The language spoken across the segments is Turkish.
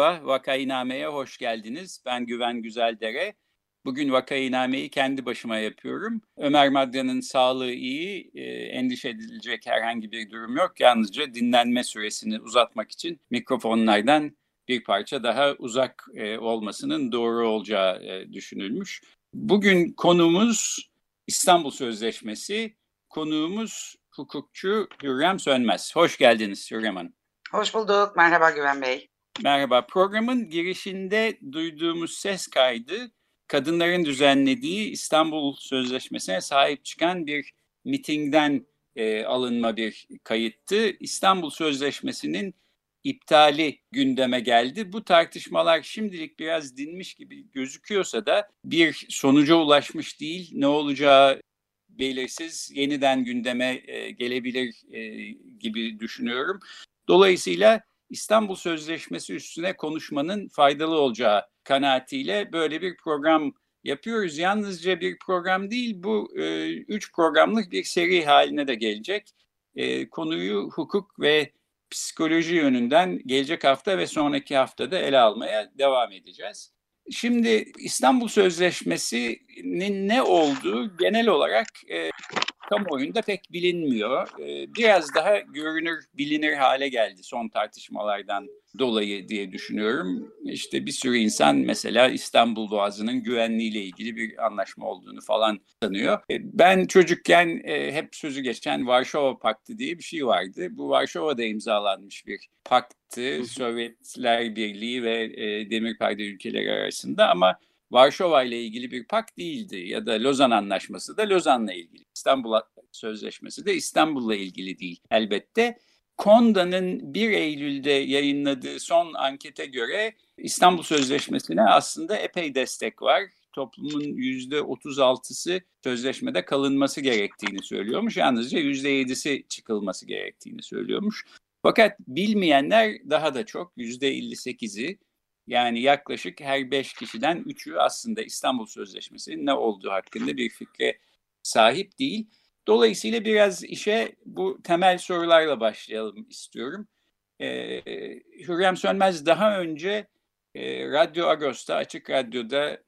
Merhaba, Vakainame'ye hoş geldiniz. Ben Güven Güzeldere. Bugün Vakainame'yi kendi başıma yapıyorum. Ömer Madra'nın sağlığı iyi, e, endişe edilecek herhangi bir durum yok. Yalnızca dinlenme süresini uzatmak için mikrofonlardan bir parça daha uzak e, olmasının doğru olacağı e, düşünülmüş. Bugün konumuz İstanbul Sözleşmesi, konuğumuz hukukçu Hürrem Sönmez. Hoş geldiniz Hürrem Hanım. Hoş bulduk. Merhaba Güven Bey. Merhaba. Programın girişinde duyduğumuz ses kaydı kadınların düzenlediği İstanbul Sözleşmesi'ne sahip çıkan bir mitingden e, alınma bir kayıttı. İstanbul Sözleşmesi'nin iptali gündeme geldi. Bu tartışmalar şimdilik biraz dinmiş gibi gözüküyorsa da bir sonuca ulaşmış değil. Ne olacağı belirsiz, yeniden gündeme e, gelebilir e, gibi düşünüyorum. Dolayısıyla İstanbul Sözleşmesi üstüne konuşmanın faydalı olacağı kanaatiyle böyle bir program yapıyoruz. Yalnızca bir program değil bu e, üç programlık bir seri haline de gelecek. E, konuyu hukuk ve psikoloji yönünden gelecek hafta ve sonraki haftada ele almaya devam edeceğiz. Şimdi İstanbul Sözleşmesi'nin ne olduğu genel olarak e, kamuoyunda pek bilinmiyor. Ee, biraz daha görünür, bilinir hale geldi son tartışmalardan dolayı diye düşünüyorum. İşte bir sürü insan mesela İstanbul Boğazı'nın güvenliğiyle ilgili bir anlaşma olduğunu falan sanıyor. Ee, ben çocukken e, hep sözü geçen Varşova Paktı diye bir şey vardı. Bu Varşova'da imzalanmış bir paktı. Sovyetler Birliği ve e, Demirperde ülkeleri arasında ama Varşova ile ilgili bir pakt değildi ya da Lozan Anlaşması da Lozan'la ilgili. İstanbul Sözleşmesi de İstanbul'la ilgili değil elbette. Konda'nın 1 Eylül'de yayınladığı son ankete göre İstanbul Sözleşmesi'ne aslında epey destek var. Toplumun %36'sı sözleşmede kalınması gerektiğini söylüyormuş. Yalnızca %7'si çıkılması gerektiğini söylüyormuş. Fakat bilmeyenler daha da çok %58'i yani yaklaşık her beş kişiden üçü aslında İstanbul Sözleşmesi'nin ne olduğu hakkında bir fikre sahip değil. Dolayısıyla biraz işe bu temel sorularla başlayalım istiyorum. Ee, Hürrem Sönmez daha önce e, Radyo Agos'ta, Açık Radyo'da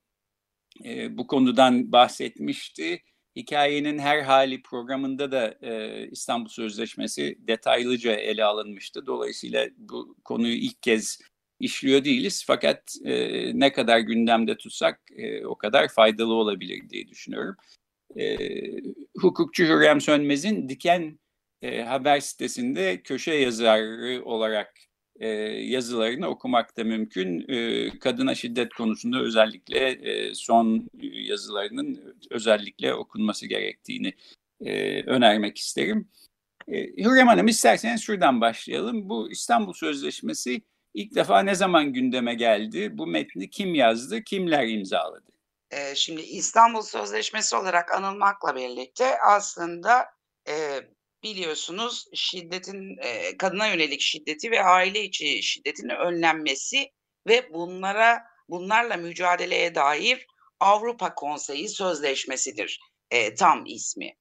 e, bu konudan bahsetmişti. Hikayenin her hali programında da e, İstanbul Sözleşmesi detaylıca ele alınmıştı. Dolayısıyla bu konuyu ilk kez işliyor değiliz. Fakat e, ne kadar gündemde tutsak e, o kadar faydalı olabilir diye düşünüyorum. E, hukukçu Hürrem Sönmez'in Diken e, haber sitesinde köşe yazarı olarak e, yazılarını okumak da mümkün. E, kadına şiddet konusunda özellikle e, son yazılarının özellikle okunması gerektiğini e, önermek isterim. E, Hürrem Hanım isterseniz şuradan başlayalım. Bu İstanbul Sözleşmesi İlk defa ne zaman gündeme geldi? Bu metni kim yazdı, kimler imzaladı? Ee, şimdi İstanbul Sözleşmesi olarak anılmakla birlikte aslında e, biliyorsunuz şiddetin e, kadına yönelik şiddeti ve aile içi şiddetin önlenmesi ve bunlara bunlarla mücadeleye dair Avrupa Konseyi Sözleşmesidir e, tam ismi.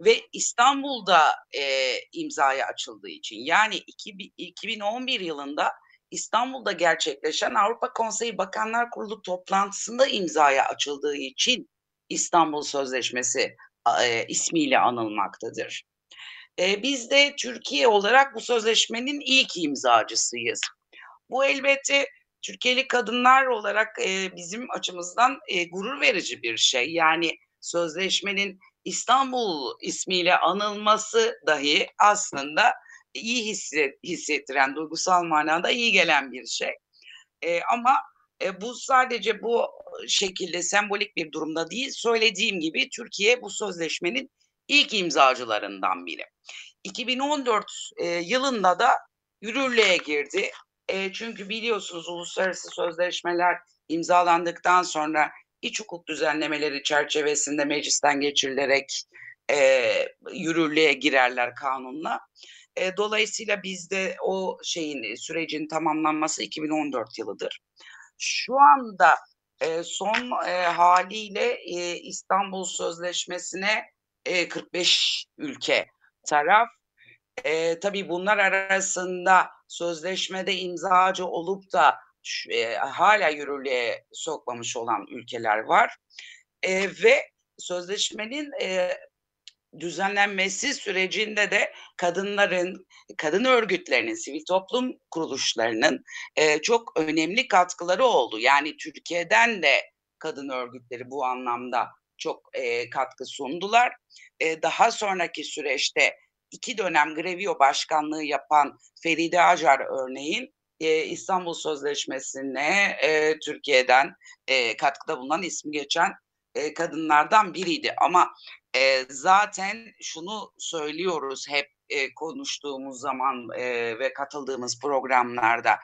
Ve İstanbul'da e, imzaya açıldığı için yani iki, 2011 yılında İstanbul'da gerçekleşen Avrupa Konseyi Bakanlar Kurulu toplantısında imzaya açıldığı için İstanbul Sözleşmesi e, ismiyle anılmaktadır. E, biz de Türkiye olarak bu sözleşmenin ilk imzacısıyız. Bu elbette Türkiye'li kadınlar olarak e, bizim açımızdan e, gurur verici bir şey. Yani sözleşmenin İstanbul ismiyle anılması dahi aslında iyi hisset, hissettiren, duygusal manada iyi gelen bir şey. E, ama e, bu sadece bu şekilde sembolik bir durumda değil. Söylediğim gibi Türkiye bu sözleşmenin ilk imzacılarından biri. 2014 e, yılında da yürürlüğe girdi. E, çünkü biliyorsunuz uluslararası sözleşmeler imzalandıktan sonra iç hukuk düzenlemeleri çerçevesinde meclisten geçirilerek e, yürürlüğe girerler kanunla. E, dolayısıyla bizde o şeyin sürecin tamamlanması 2014 yılıdır. Şu anda e, son e, haliyle e, İstanbul Sözleşmesi'ne e, 45 ülke taraf. E, tabii bunlar arasında sözleşmede imzacı olup da e, hala yürürlüğe sokmamış olan ülkeler var. E, ve sözleşmenin e, düzenlenmesi sürecinde de kadınların, kadın örgütlerinin, sivil toplum kuruluşlarının e, çok önemli katkıları oldu. Yani Türkiye'den de kadın örgütleri bu anlamda çok e, katkı sundular. E, daha sonraki süreçte iki dönem Grevio başkanlığı yapan Feride Acar örneğin e, İstanbul Sözleşmesi'ne e, Türkiye'den e, katkıda bulunan ismi geçen e, kadınlardan biriydi. Ama e, zaten şunu söylüyoruz hep e, konuştuğumuz zaman e, ve katıldığımız programlarda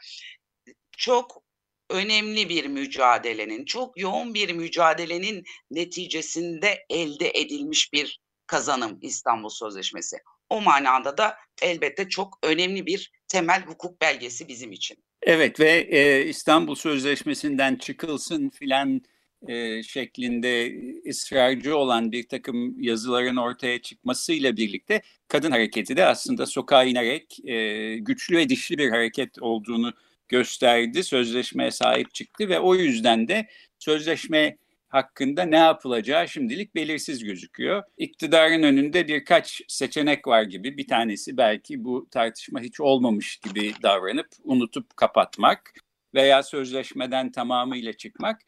çok önemli bir mücadelenin, çok yoğun bir mücadelenin neticesinde elde edilmiş bir kazanım İstanbul Sözleşmesi. O manada da elbette çok önemli bir temel hukuk belgesi bizim için. Evet ve e, İstanbul Sözleşmesi'nden çıkılsın filan e, şeklinde ısrarcı olan bir takım yazıların ortaya çıkmasıyla birlikte kadın hareketi de aslında sokağa inerek e, güçlü ve dişli bir hareket olduğunu gösterdi. Sözleşmeye sahip çıktı ve o yüzden de sözleşme hakkında ne yapılacağı şimdilik belirsiz gözüküyor. İktidarın önünde birkaç seçenek var gibi. Bir tanesi belki bu tartışma hiç olmamış gibi davranıp unutup kapatmak veya sözleşmeden tamamıyla çıkmak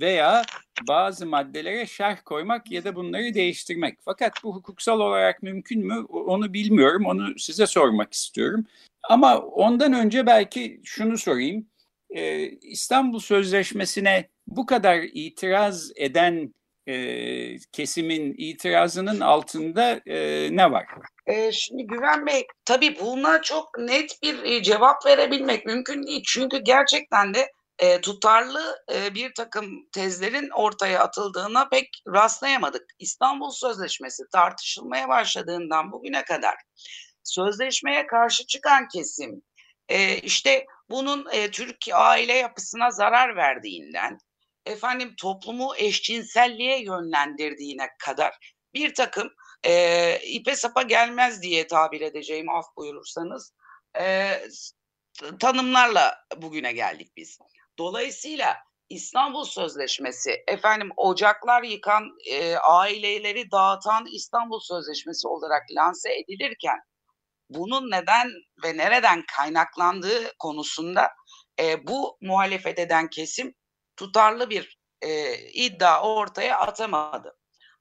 veya bazı maddelere şerh koymak ya da bunları değiştirmek. Fakat bu hukuksal olarak mümkün mü onu bilmiyorum. Onu size sormak istiyorum. Ama ondan önce belki şunu sorayım. Ee, İstanbul Sözleşmesi'ne bu kadar itiraz eden e, kesimin itirazının altında e, ne var? E, şimdi Güven Bey tabii buna çok net bir e, cevap verebilmek mümkün değil. Çünkü gerçekten de e, tutarlı e, bir takım tezlerin ortaya atıldığına pek rastlayamadık. İstanbul Sözleşmesi tartışılmaya başladığından bugüne kadar sözleşmeye karşı çıkan kesim e, işte bunun e, Türk aile yapısına zarar verdiğinden efendim toplumu eşcinselliğe yönlendirdiğine kadar bir takım e, ipe sapa gelmez diye tabir edeceğim af buyurursanız e, tanımlarla bugüne geldik biz. Dolayısıyla İstanbul Sözleşmesi, efendim ocaklar yıkan, e, aileleri dağıtan İstanbul Sözleşmesi olarak lanse edilirken bunun neden ve nereden kaynaklandığı konusunda e, bu muhalefet eden kesim tutarlı bir e, iddia ortaya atamadı.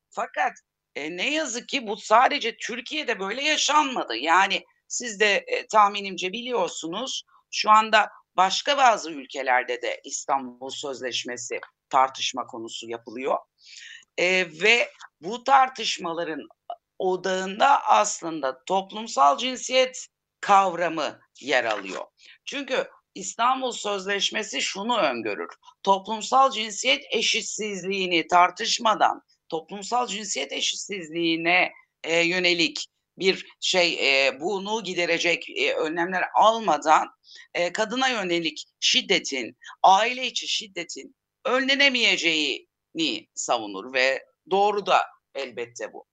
Fakat e, ne yazık ki bu sadece Türkiye'de böyle yaşanmadı. Yani siz de e, tahminimce biliyorsunuz şu anda başka bazı ülkelerde de İstanbul Sözleşmesi tartışma konusu yapılıyor. E, ve bu tartışmaların odağında aslında toplumsal cinsiyet kavramı yer alıyor. Çünkü İstanbul Sözleşmesi şunu öngörür. Toplumsal cinsiyet eşitsizliğini tartışmadan toplumsal cinsiyet eşitsizliğine e, yönelik bir şey e, bunu giderecek e, önlemler almadan e, kadına yönelik şiddetin, aile içi şiddetin önlenemeyeceğini savunur ve doğru da elbette bu.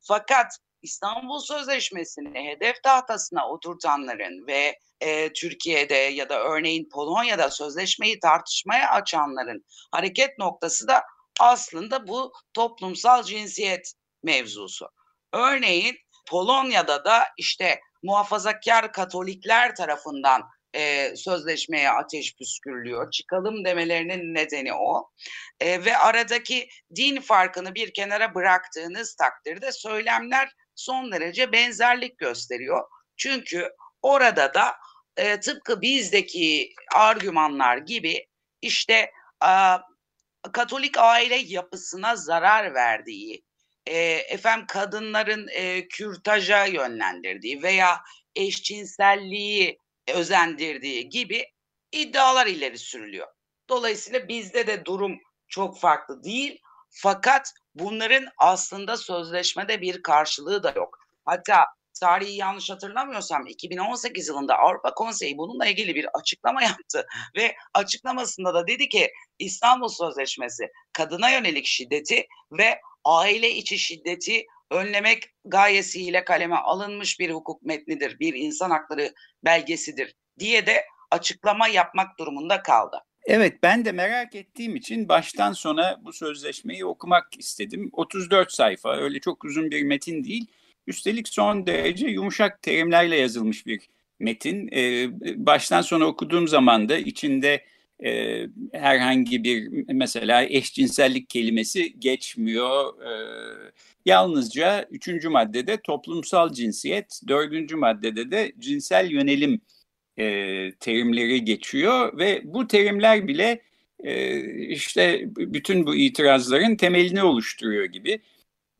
Fakat İstanbul Sözleşmesi'ni hedef tahtasına oturtanların ve e, Türkiye'de ya da örneğin Polonya'da sözleşmeyi tartışmaya açanların hareket noktası da aslında bu toplumsal cinsiyet mevzusu. Örneğin Polonya'da da işte muhafazakar Katolikler tarafından e, sözleşmeye ateş püskürülüyor. Çıkalım demelerinin nedeni o. E, ve aradaki din farkını bir kenara bıraktığınız takdirde söylemler son derece benzerlik gösteriyor. Çünkü orada da e, tıpkı bizdeki argümanlar gibi işte e, Katolik aile yapısına zarar verdiği, e, efendim kadınların e, kürtaja yönlendirdiği veya eşcinselliği özendirdiği gibi iddialar ileri sürülüyor. Dolayısıyla bizde de durum çok farklı değil. Fakat bunların aslında sözleşmede bir karşılığı da yok. Hatta tarihi yanlış hatırlamıyorsam 2018 yılında Avrupa Konseyi bununla ilgili bir açıklama yaptı ve açıklamasında da dedi ki İstanbul Sözleşmesi kadına yönelik şiddeti ve aile içi şiddeti önlemek gayesiyle kaleme alınmış bir hukuk metnidir, bir insan hakları belgesidir diye de açıklama yapmak durumunda kaldı. Evet ben de merak ettiğim için baştan sona bu sözleşmeyi okumak istedim. 34 sayfa öyle çok uzun bir metin değil. Üstelik son derece yumuşak terimlerle yazılmış bir metin. Ee, baştan sona okuduğum zaman da içinde e, herhangi bir mesela eşcinsellik kelimesi geçmiyor. E, yalnızca üçüncü maddede toplumsal cinsiyet, dördüncü maddede de cinsel yönelim e, terimleri geçiyor ve bu terimler bile e, işte bütün bu itirazların temelini oluşturuyor gibi.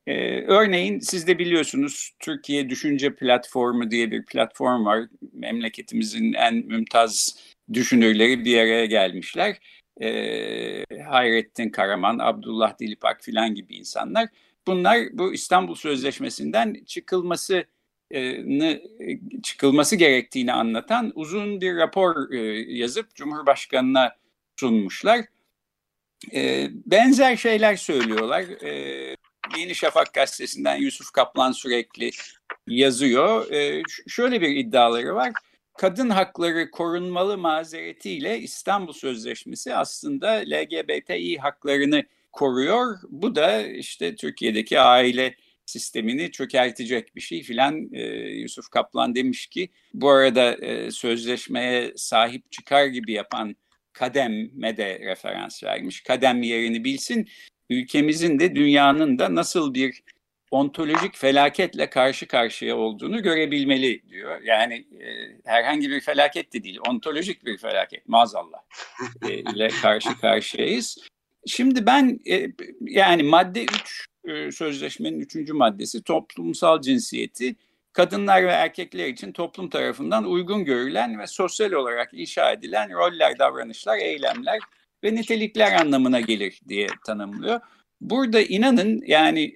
Ee, örneğin siz de biliyorsunuz Türkiye Düşünce Platformu diye bir platform var. Memleketimizin en mümtaz düşünürleri bir araya gelmişler. Ee, Hayrettin Karaman, Abdullah Dilipak filan gibi insanlar. Bunlar bu İstanbul Sözleşmesi'nden çıkılması çıkılması gerektiğini anlatan uzun bir rapor e, yazıp Cumhurbaşkanı'na sunmuşlar. E, benzer şeyler söylüyorlar. E, Yeni Şafak gazetesinden Yusuf Kaplan sürekli yazıyor. E, şöyle bir iddiaları var. Kadın hakları korunmalı mazeretiyle İstanbul Sözleşmesi aslında LGBTİ haklarını koruyor. Bu da işte Türkiye'deki aile sistemini çökertecek bir şey filan. E, Yusuf Kaplan demiş ki bu arada e, sözleşmeye sahip çıkar gibi yapan Kadem'e de referans vermiş. Kadem yerini bilsin ülkemizin de dünyanın da nasıl bir ontolojik felaketle karşı karşıya olduğunu görebilmeli diyor. Yani e, herhangi bir felaket de değil, ontolojik bir felaket maazallah e, ile karşı karşıyayız. Şimdi ben e, yani madde 3 e, sözleşmenin 3. maddesi toplumsal cinsiyeti kadınlar ve erkekler için toplum tarafından uygun görülen ve sosyal olarak inşa edilen roller, davranışlar, eylemler ve nitelikler anlamına gelir diye tanımlıyor. Burada inanın yani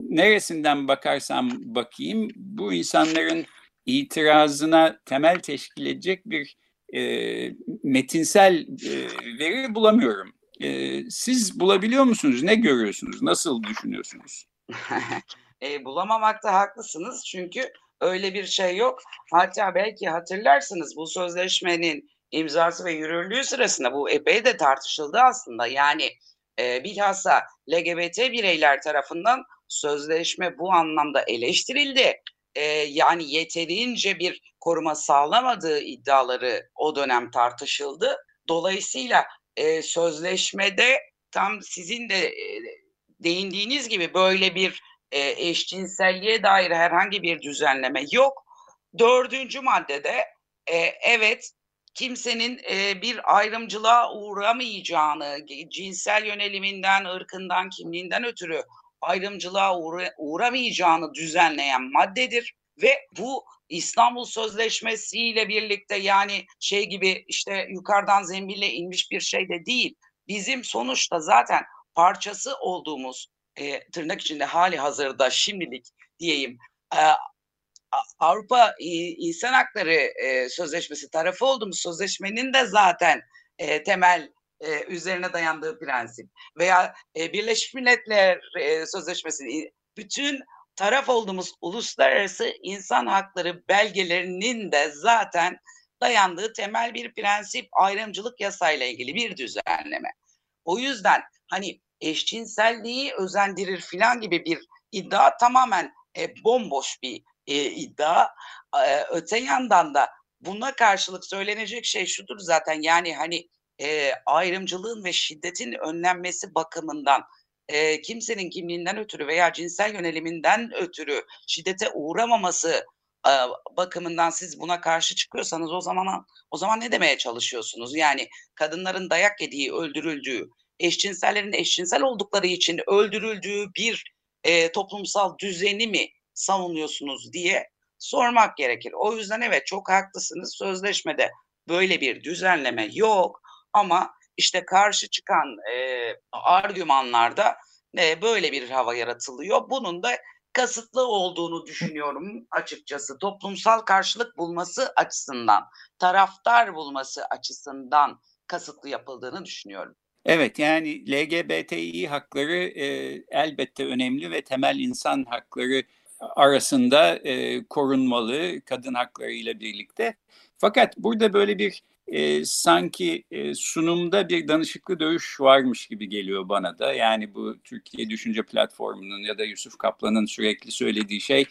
neresinden bakarsam bakayım bu insanların itirazına temel teşkil edecek bir e, metinsel e, veri bulamıyorum. E, siz bulabiliyor musunuz? Ne görüyorsunuz? Nasıl düşünüyorsunuz? e, bulamamakta haklısınız çünkü öyle bir şey yok. Hatta belki hatırlarsınız bu sözleşmenin imzası ve yürürlüğü sırasında bu epey de tartışıldı aslında. Yani e, bilhassa LGBT bireyler tarafından sözleşme bu anlamda eleştirildi. E, yani yeterince bir koruma sağlamadığı iddiaları o dönem tartışıldı. Dolayısıyla e, sözleşmede tam sizin de e, değindiğiniz gibi böyle bir e, eşcinselliğe dair herhangi bir düzenleme yok. Dördüncü maddede e, evet kimsenin e, bir ayrımcılığa uğramayacağını, cinsel yöneliminden, ırkından, kimliğinden ötürü ayrımcılığa uğra uğramayacağını düzenleyen maddedir ve bu İstanbul Sözleşmesi ile birlikte yani şey gibi işte yukarıdan zembille inmiş bir şey de değil. Bizim sonuçta zaten parçası olduğumuz e, tırnak içinde hali hazırda şimdilik diyeyim e, Avrupa İnsan Hakları e, Sözleşmesi tarafı olduğumuz sözleşmenin de zaten e, temel e, üzerine dayandığı prensip veya Birleşmiş Milletler Sözleşmesi bütün taraf olduğumuz uluslararası insan hakları belgelerinin de zaten dayandığı temel bir prensip ayrımcılık yasayla ilgili bir düzenleme. O yüzden hani eşcinselliği özendirir filan gibi bir iddia tamamen e, bomboş bir e, iddia. E, öte yandan da buna karşılık söylenecek şey şudur zaten yani hani e, ayrımcılığın ve şiddetin önlenmesi bakımından e, kimsenin kimliğinden ötürü veya cinsel yöneliminden ötürü şiddete uğramaması e, bakımından siz buna karşı çıkıyorsanız o zaman o zaman ne demeye çalışıyorsunuz? Yani kadınların dayak yediği, öldürüldüğü, eşcinsellerin eşcinsel oldukları için öldürüldüğü bir e, toplumsal düzeni mi savunuyorsunuz diye sormak gerekir. O yüzden evet çok haklısınız. Sözleşmede böyle bir düzenleme yok ama işte karşı çıkan e, argümanlarda e, böyle bir hava yaratılıyor. Bunun da kasıtlı olduğunu düşünüyorum açıkçası. Toplumsal karşılık bulması açısından, taraftar bulması açısından kasıtlı yapıldığını düşünüyorum. Evet yani LGBTİ hakları e, elbette önemli ve temel insan hakları arasında e, korunmalı kadın hakları ile birlikte. Fakat burada böyle bir e, sanki e, sunumda bir danışıklı dövüş varmış gibi geliyor bana da. Yani bu Türkiye Düşünce Platformu'nun ya da Yusuf Kaplan'ın sürekli söylediği şey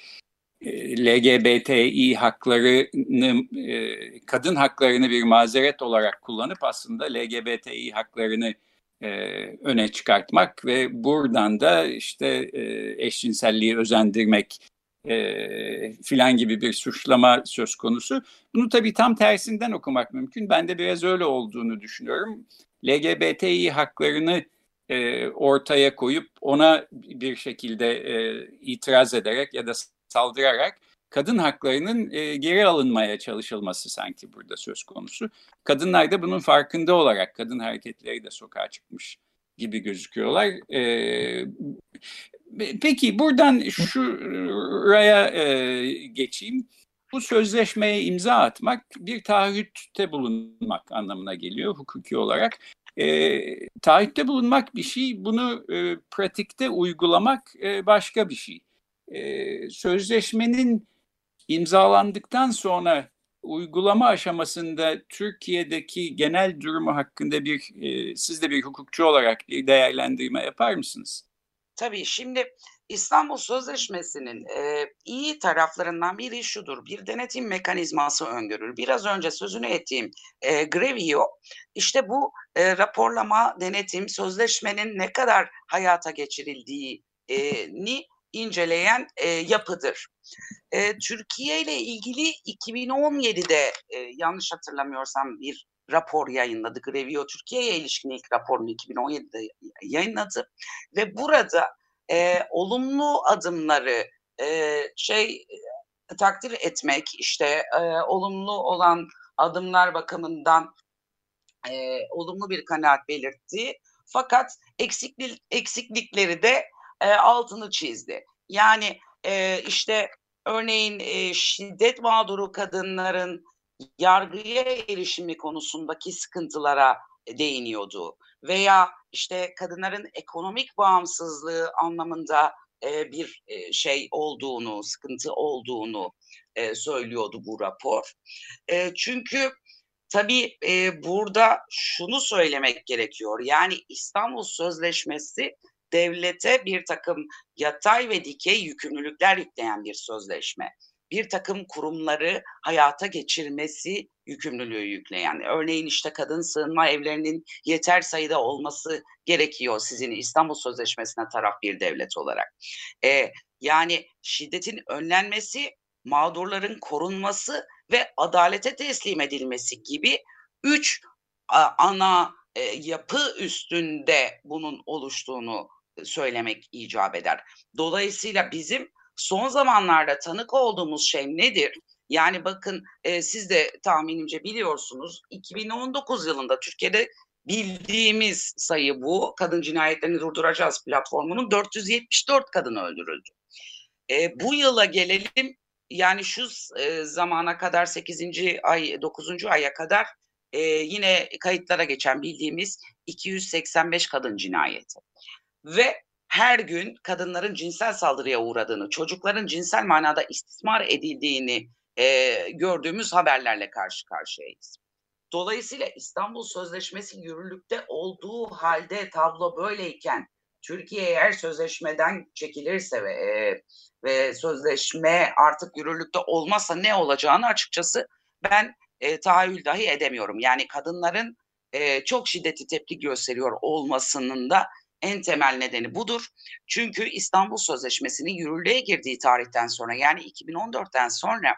e, LGBTİ haklarını, e, kadın haklarını bir mazeret olarak kullanıp aslında LGBTİ haklarını e, öne çıkartmak ve buradan da işte e, eşcinselliği özendirmek e, filan gibi bir suçlama söz konusu. Bunu tabii tam tersinden okumak mümkün. Ben de biraz öyle olduğunu düşünüyorum. LGBTİ haklarını e, ortaya koyup ona bir şekilde e, itiraz ederek ya da saldırarak kadın haklarının e, geri alınmaya çalışılması sanki burada söz konusu. Kadınlar da bunun farkında olarak kadın hareketleri de sokağa çıkmış gibi gözüküyorlar. E, peki buradan şuraya e, geçeyim. Bu sözleşmeye imza atmak bir taahhütte bulunmak anlamına geliyor hukuki olarak. E, taahhütte bulunmak bir şey, bunu e, pratikte uygulamak e, başka bir şey. E, sözleşmenin imzalandıktan sonra uygulama aşamasında Türkiye'deki genel durumu hakkında bir e, siz de bir hukukçu olarak bir değerlendirme yapar mısınız? Tabii şimdi İstanbul Sözleşmesi'nin e, iyi taraflarından biri şudur. Bir denetim mekanizması öngörür. Biraz önce sözünü ettiğim e, Grevio işte bu e, raporlama, denetim, sözleşmenin ne kadar hayata geçirildiğini inceleyen e, yapıdır. E, Türkiye ile ilgili 2017'de e, yanlış hatırlamıyorsam bir rapor yayınladı. Grevio Türkiye'ye ilişkin ilk raporunu 2017'de yayınladı ve burada e, olumlu adımları e, şey e, takdir etmek işte e, olumlu olan adımlar bakımından e, olumlu bir kanaat belirtti. Fakat eksiklik, eksiklikleri de e, altını çizdi. Yani e, işte örneğin e, şiddet mağduru kadınların yargıya erişimi konusundaki sıkıntılara değiniyordu veya işte kadınların ekonomik bağımsızlığı anlamında e, bir e, şey olduğunu, sıkıntı olduğunu e, söylüyordu bu rapor. Çünkü tabii burada şunu söylemek gerekiyor. Yani İstanbul Sözleşmesi devlete bir takım yatay ve dikey yükümlülükler yükleyen bir sözleşme. Bir takım kurumları hayata geçirmesi yükümlülüğü yükleyen. Örneğin işte kadın sığınma evlerinin yeter sayıda olması gerekiyor sizin İstanbul Sözleşmesi'ne taraf bir devlet olarak. Ee, yani şiddetin önlenmesi, mağdurların korunması ve adalete teslim edilmesi gibi üç ana e, yapı üstünde bunun oluştuğunu söylemek icap eder. Dolayısıyla bizim son zamanlarda tanık olduğumuz şey nedir? Yani bakın e, siz de tahminimce biliyorsunuz 2019 yılında Türkiye'de bildiğimiz sayı bu. Kadın cinayetlerini durduracağız platformunun 474 kadın öldürüldü. E, bu yıla gelelim yani şu e, zamana kadar 8. ay 9. aya kadar e, yine kayıtlara geçen bildiğimiz 285 kadın cinayeti ve her gün kadınların cinsel saldırıya uğradığını, çocukların cinsel manada istismar edildiğini e, gördüğümüz haberlerle karşı karşıyayız. Dolayısıyla İstanbul Sözleşmesi yürürlükte olduğu halde tablo böyleyken Türkiye eğer sözleşmeden çekilirse ve, e, ve sözleşme artık yürürlükte olmazsa ne olacağını açıkçası ben e, tahayyül dahi edemiyorum. Yani kadınların e, çok şiddetli tepki gösteriyor olmasının da en temel nedeni budur. Çünkü İstanbul Sözleşmesi'nin yürürlüğe girdiği tarihten sonra yani 2014'ten sonra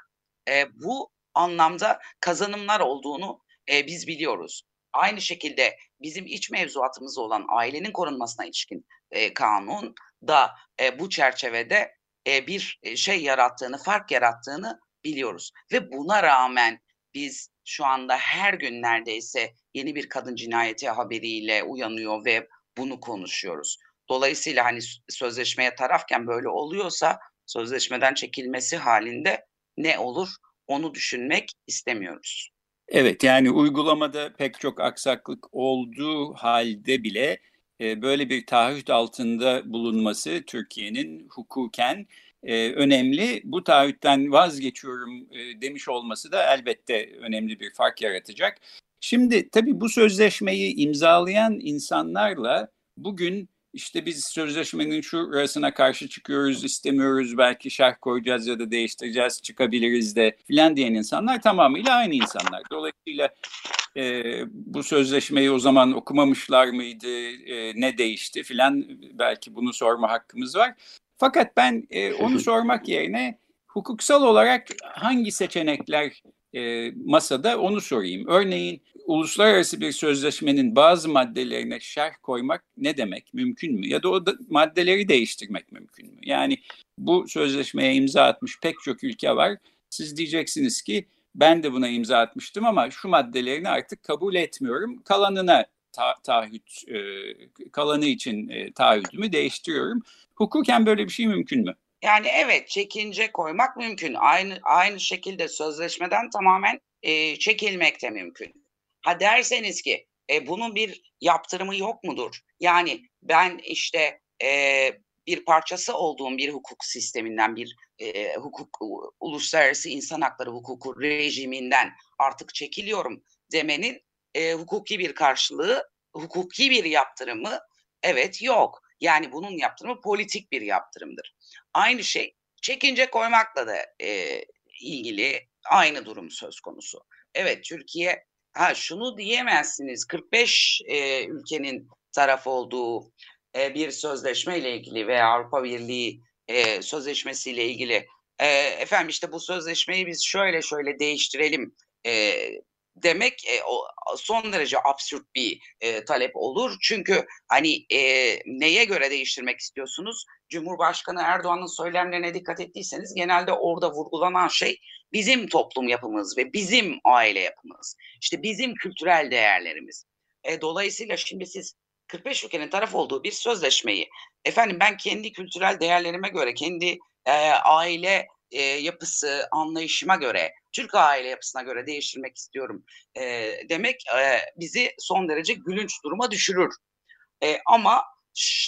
e, bu anlamda kazanımlar olduğunu e, biz biliyoruz. Aynı şekilde bizim iç mevzuatımız olan ailenin korunmasına ilişkin e, kanun da e, bu çerçevede e, bir şey yarattığını, fark yarattığını biliyoruz. Ve buna rağmen biz şu anda her gün neredeyse yeni bir kadın cinayeti haberiyle uyanıyor ve bunu konuşuyoruz. Dolayısıyla hani sözleşmeye tarafken böyle oluyorsa sözleşmeden çekilmesi halinde ne olur onu düşünmek istemiyoruz. Evet yani uygulamada pek çok aksaklık olduğu halde bile e, böyle bir taahhüt altında bulunması Türkiye'nin hukuken e, önemli. Bu taahhütten vazgeçiyorum e, demiş olması da elbette önemli bir fark yaratacak. Şimdi tabii bu sözleşmeyi imzalayan insanlarla bugün işte biz sözleşmenin şurasına karşı çıkıyoruz, istemiyoruz, belki şerh koyacağız ya da değiştireceğiz, çıkabiliriz de filan diyen insanlar tamamıyla aynı insanlar. Dolayısıyla e, bu sözleşmeyi o zaman okumamışlar mıydı, e, ne değişti filan belki bunu sorma hakkımız var. Fakat ben e, onu sormak yerine hukuksal olarak hangi seçenekler e, masada onu sorayım. Örneğin uluslararası bir sözleşmenin bazı maddelerine şerh koymak ne demek? Mümkün mü? Ya da o da maddeleri değiştirmek mümkün mü? Yani bu sözleşmeye imza atmış pek çok ülke var. Siz diyeceksiniz ki ben de buna imza atmıştım ama şu maddelerini artık kabul etmiyorum. Kalanına ta taahhüt, e, kalanı için e, taahhütümü değiştiriyorum. Hukuken böyle bir şey mümkün mü? Yani evet çekince koymak mümkün. Aynı aynı şekilde sözleşmeden tamamen e, çekilmek de mümkün. Ha derseniz ki e, bunun bir yaptırımı yok mudur? Yani ben işte e, bir parçası olduğum bir hukuk sisteminden, bir e, hukuk uluslararası insan hakları hukuku rejiminden artık çekiliyorum demenin e, hukuki bir karşılığı, hukuki bir yaptırımı evet yok. Yani bunun yaptırımı politik bir yaptırımdır. Aynı şey çekince koymakla da e, ilgili aynı durum söz konusu. Evet Türkiye ha şunu diyemezsiniz 45 e, ülkenin taraf olduğu e, bir sözleşme ile ilgili veya Avrupa Birliği e, sözleşmesiyle ilgili e, efendim işte bu sözleşmeyi biz şöyle şöyle değiştirelim e, demek e, o son derece absürt bir e, talep olur. Çünkü hani e, neye göre değiştirmek istiyorsunuz? Cumhurbaşkanı Erdoğan'ın söylemlerine dikkat ettiyseniz genelde orada vurgulanan şey bizim toplum yapımız ve bizim aile yapımız. İşte bizim kültürel değerlerimiz. E, dolayısıyla şimdi siz 45 ülkenin taraf olduğu bir sözleşmeyi efendim ben kendi kültürel değerlerime göre, kendi e, aile e, yapısı, anlayışıma göre, Türk aile yapısına göre değiştirmek istiyorum e, demek e, bizi son derece gülünç duruma düşürür. E, ama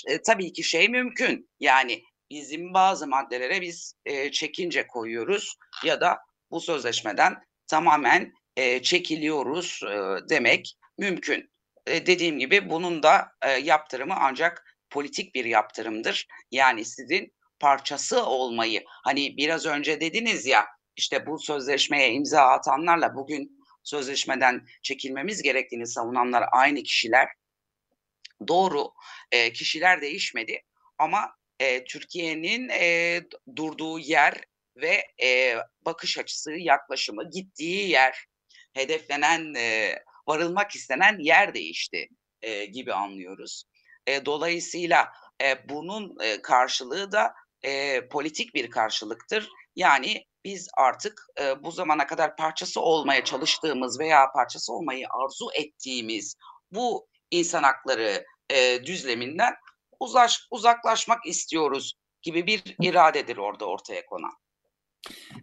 e, tabii ki şey mümkün. Yani bizim bazı maddelere biz e, çekince koyuyoruz ya da bu sözleşmeden tamamen e, çekiliyoruz e, demek mümkün. E, dediğim gibi bunun da e, yaptırımı ancak politik bir yaptırımdır. Yani sizin parçası olmayı hani biraz önce dediniz ya işte bu sözleşmeye imza atanlarla bugün sözleşmeden çekilmemiz gerektiğini savunanlar aynı kişiler. Doğru e, kişiler değişmedi ama e, Türkiye'nin e, durduğu yer ve e, bakış açısı, yaklaşımı, gittiği yer, hedeflenen, e, varılmak istenen yer değişti e, gibi anlıyoruz. E, dolayısıyla e, bunun e, karşılığı da e, politik bir karşılıktır. Yani biz artık e, bu zamana kadar parçası olmaya çalıştığımız veya parçası olmayı arzu ettiğimiz bu insan hakları e, düzleminden uzaş, uzaklaşmak istiyoruz gibi bir iradedir orada ortaya konan.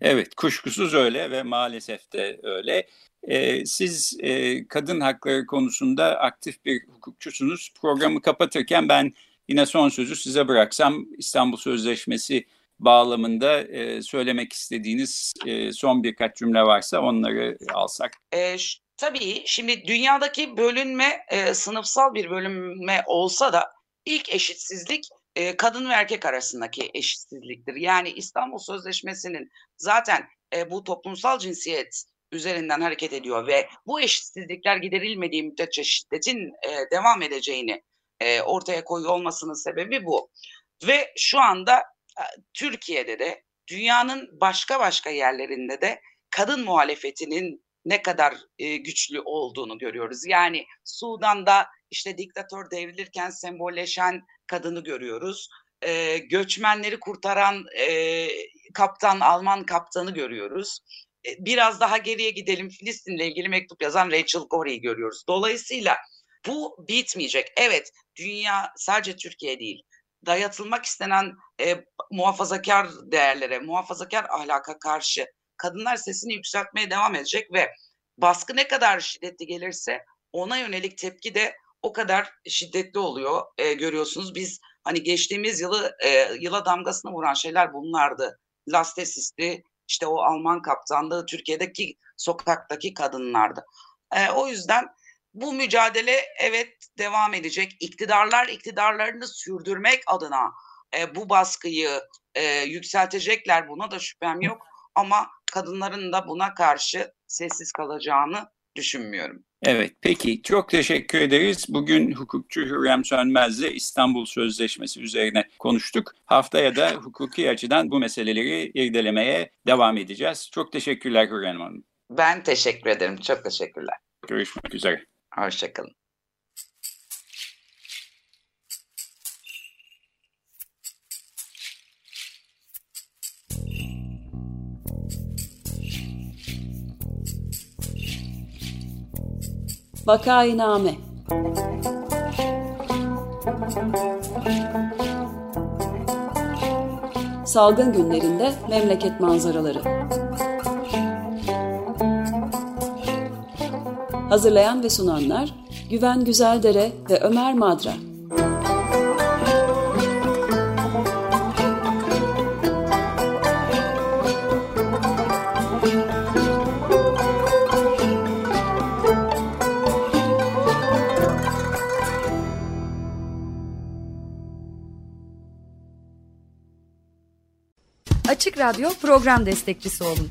Evet, kuşkusuz öyle ve maalesef de öyle. Ee, siz e, kadın hakları konusunda aktif bir hukukçusunuz. Programı kapatırken ben yine son sözü size bıraksam İstanbul Sözleşmesi bağlamında e, söylemek istediğiniz e, son birkaç cümle varsa onları alsak. E, tabii şimdi dünyadaki bölünme e, sınıfsal bir bölünme olsa da ilk eşitsizlik e, kadın ve erkek arasındaki eşitsizliktir. Yani İstanbul Sözleşmesi'nin zaten e, bu toplumsal cinsiyet üzerinden hareket ediyor ve bu eşitsizlikler giderilmediği müddetçe şiddetin e, devam edeceğini e, ortaya koyuyor olmasının sebebi bu. Ve şu anda e, Türkiye'de de dünyanın başka başka yerlerinde de kadın muhalefetinin ne kadar e, güçlü olduğunu görüyoruz. Yani Sudan'da işte diktatör devrilirken sembolleşen kadını görüyoruz. E, göçmenleri kurtaran e, kaptan, Alman kaptanı görüyoruz. E, biraz daha geriye gidelim Filistin'le ilgili mektup yazan Rachel Corrie'yi görüyoruz. Dolayısıyla bu bitmeyecek. Evet dünya sadece Türkiye değil dayatılmak istenen e, muhafazakar değerlere, muhafazakar ahlaka karşı kadınlar sesini yükseltmeye devam edecek ve baskı ne kadar şiddetli gelirse ona yönelik tepki de o kadar şiddetli oluyor. E, görüyorsunuz biz hani geçtiğimiz yılı e, yıla damgasını vuran şeyler bunlardı. Lastesis'ti, işte o Alman kaptanlığı Türkiye'deki sokaktaki kadınlardı. E, o yüzden bu mücadele evet devam edecek. İktidarlar iktidarlarını sürdürmek adına e, bu baskıyı e, yükseltecekler buna da şüphem yok. Ama kadınların da buna karşı sessiz kalacağını düşünmüyorum. Evet peki çok teşekkür ederiz. Bugün hukukçu Hürrem Sönmez'le İstanbul Sözleşmesi üzerine konuştuk. Haftaya da hukuki açıdan bu meseleleri irdelemeye devam edeceğiz. Çok teşekkürler Hürrem Hanım. Ben teşekkür ederim. Çok teşekkürler. Görüşmek üzere. Hoşçakalın. Vakainame Salgın günlerinde memleket manzaraları Hazırlayan ve sunanlar Güven Güzeldere ve Ömer Madra Açık Radyo program destekçisi olun.